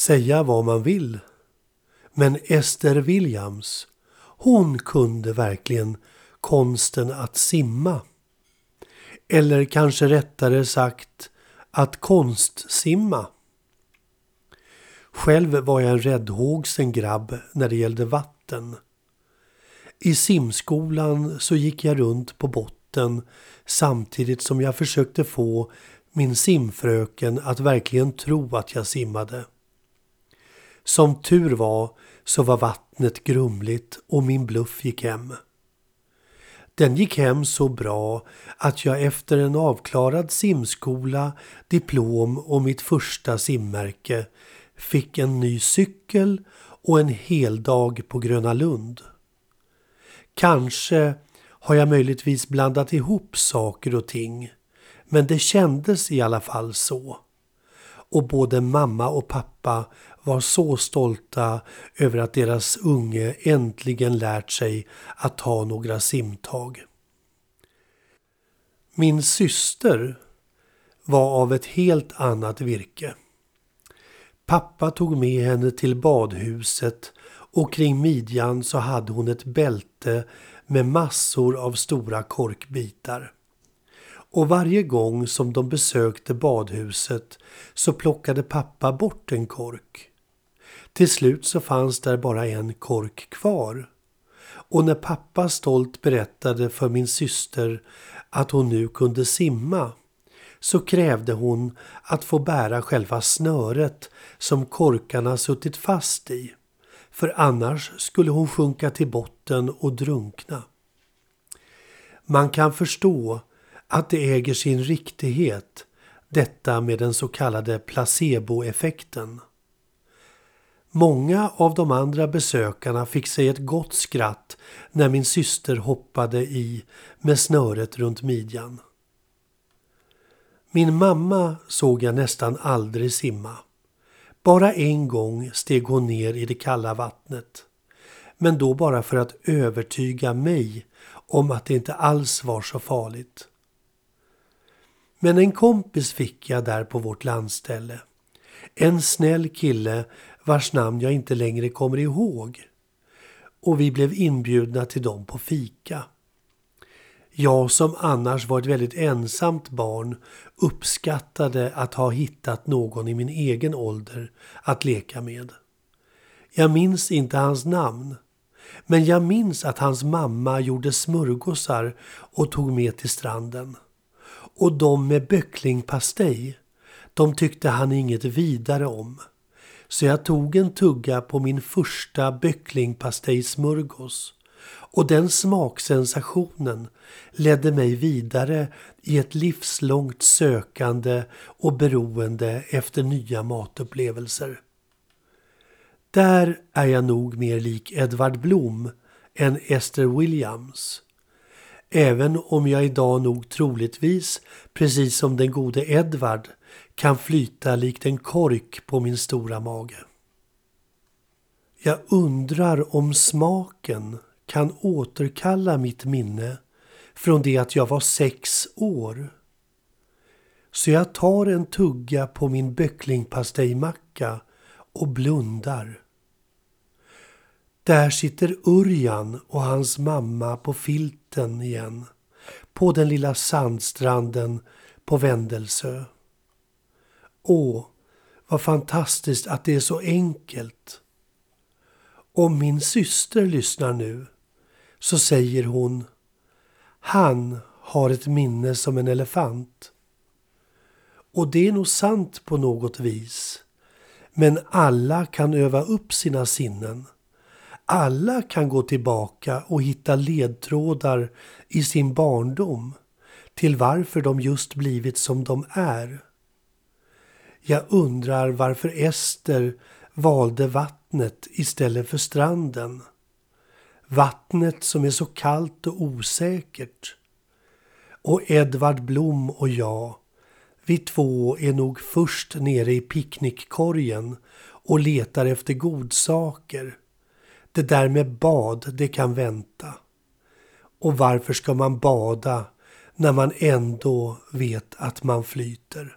Säga vad man vill. Men Ester Williams, hon kunde verkligen konsten att simma. Eller kanske rättare sagt att konstsimma. Själv var jag en räddhågsen grabb när det gällde vatten. I simskolan så gick jag runt på botten samtidigt som jag försökte få min simfröken att verkligen tro att jag simmade. Som tur var så var vattnet grumligt och min bluff gick hem. Den gick hem så bra att jag efter en avklarad simskola, diplom och mitt första simmärke fick en ny cykel och en hel dag på Gröna Lund. Kanske har jag möjligtvis blandat ihop saker och ting, men det kändes i alla fall så. Och både mamma och pappa var så stolta över att deras unge äntligen lärt sig att ta några simtag. Min syster var av ett helt annat virke. Pappa tog med henne till badhuset och kring midjan så hade hon ett bälte med massor av stora korkbitar. Och varje gång som de besökte badhuset så plockade pappa bort en kork. Till slut så fanns där bara en kork kvar. Och när pappa stolt berättade för min syster att hon nu kunde simma så krävde hon att få bära själva snöret som korkarna suttit fast i. För annars skulle hon sjunka till botten och drunkna. Man kan förstå att det äger sin riktighet, detta med den så kallade placeboeffekten. Många av de andra besökarna fick sig ett gott skratt när min syster hoppade i med snöret runt midjan. Min mamma såg jag nästan aldrig simma. Bara en gång steg hon ner i det kalla vattnet. Men då bara för att övertyga mig om att det inte alls var så farligt. Men en kompis fick jag där på vårt landställe. En snäll kille vars namn jag inte längre kommer ihåg. Och vi blev inbjudna till dem på fika. Jag som annars var ett väldigt ensamt barn uppskattade att ha hittat någon i min egen ålder att leka med. Jag minns inte hans namn. Men jag minns att hans mamma gjorde smörgåsar och tog med till stranden. Och de med böcklingpastej, de tyckte han inget vidare om. Så jag tog en tugga på min första böcklingpastejsmörgås. Och den smaksensationen ledde mig vidare i ett livslångt sökande och beroende efter nya matupplevelser. Där är jag nog mer lik Edvard Blom än Esther Williams. Även om jag idag nog troligtvis, precis som den gode Edvard, kan flyta likt en kork på min stora mage. Jag undrar om smaken kan återkalla mitt minne från det att jag var sex år. Så jag tar en tugga på min böcklingpastejmacka och blundar. Där sitter Urjan och hans mamma på filten igen. På den lilla sandstranden på Vändelsö. Åh, vad fantastiskt att det är så enkelt. Om min syster lyssnar nu så säger hon Han har ett minne som en elefant. Och det är nog sant på något vis. Men alla kan öva upp sina sinnen. Alla kan gå tillbaka och hitta ledtrådar i sin barndom till varför de just blivit som de är. Jag undrar varför Ester valde vattnet istället för stranden. Vattnet som är så kallt och osäkert. Och Edvard Blom och jag, vi två är nog först nere i picknickkorgen och letar efter godsaker. Det där med bad, det kan vänta. Och varför ska man bada när man ändå vet att man flyter?